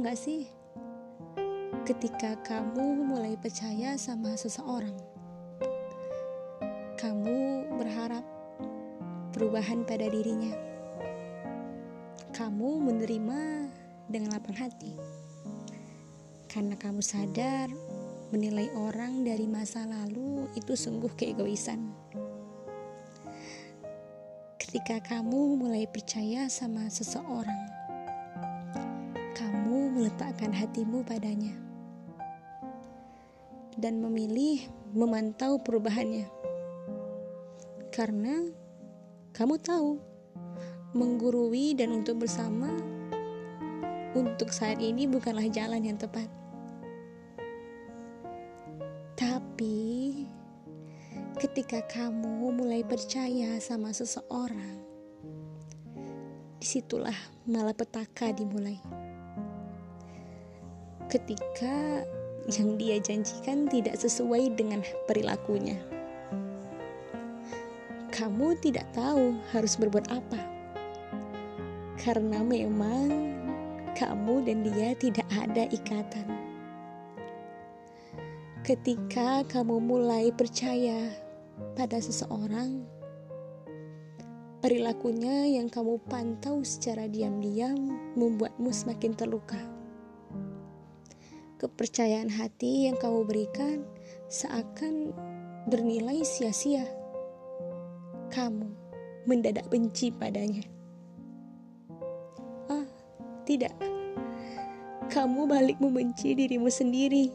nggak sih ketika kamu mulai percaya sama seseorang? Kamu berharap perubahan pada dirinya. Kamu menerima dengan lapang hati. Karena kamu sadar menilai orang dari masa lalu itu sungguh keegoisan. Ketika kamu mulai percaya sama seseorang, kamu meletakkan hatimu padanya dan memilih memantau perubahannya. Karena kamu tahu menggurui dan untuk bersama untuk saat ini bukanlah jalan yang tepat. Tapi ketika kamu mulai percaya sama seseorang, di situlah malapetaka dimulai. Ketika yang dia janjikan tidak sesuai dengan perilakunya. Kamu tidak tahu harus berbuat apa, karena memang kamu dan dia tidak ada ikatan. Ketika kamu mulai percaya pada seseorang, perilakunya yang kamu pantau secara diam-diam membuatmu semakin terluka kepercayaan hati yang kamu berikan seakan bernilai sia-sia. Kamu mendadak benci padanya. Ah, tidak. Kamu balik membenci dirimu sendiri.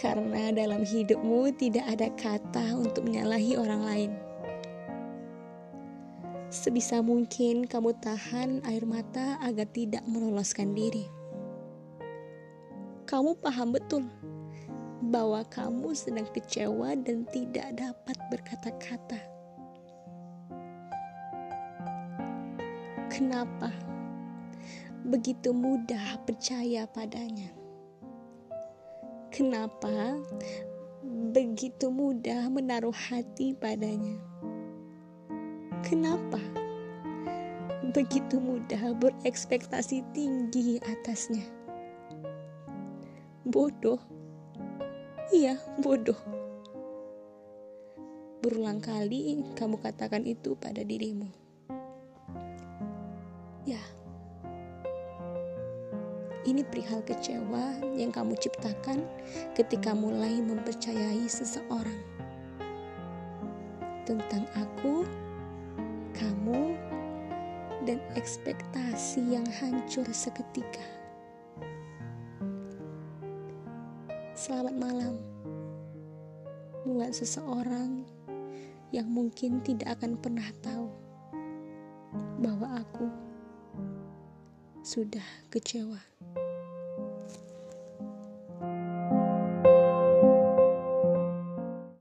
Karena dalam hidupmu tidak ada kata untuk menyalahi orang lain. Sebisa mungkin kamu tahan air mata agar tidak meloloskan diri kamu paham betul bahwa kamu sedang kecewa dan tidak dapat berkata-kata. Kenapa begitu mudah percaya padanya? Kenapa begitu mudah menaruh hati padanya? Kenapa begitu mudah berekspektasi tinggi atasnya? bodoh. Iya, bodoh. Berulang kali kamu katakan itu pada dirimu. Ini perihal kecewa yang kamu ciptakan ketika mulai mempercayai seseorang tentang aku, kamu, dan ekspektasi yang hancur seketika. Selamat malam buat seseorang yang mungkin tidak akan pernah tahu bahwa aku sudah kecewa.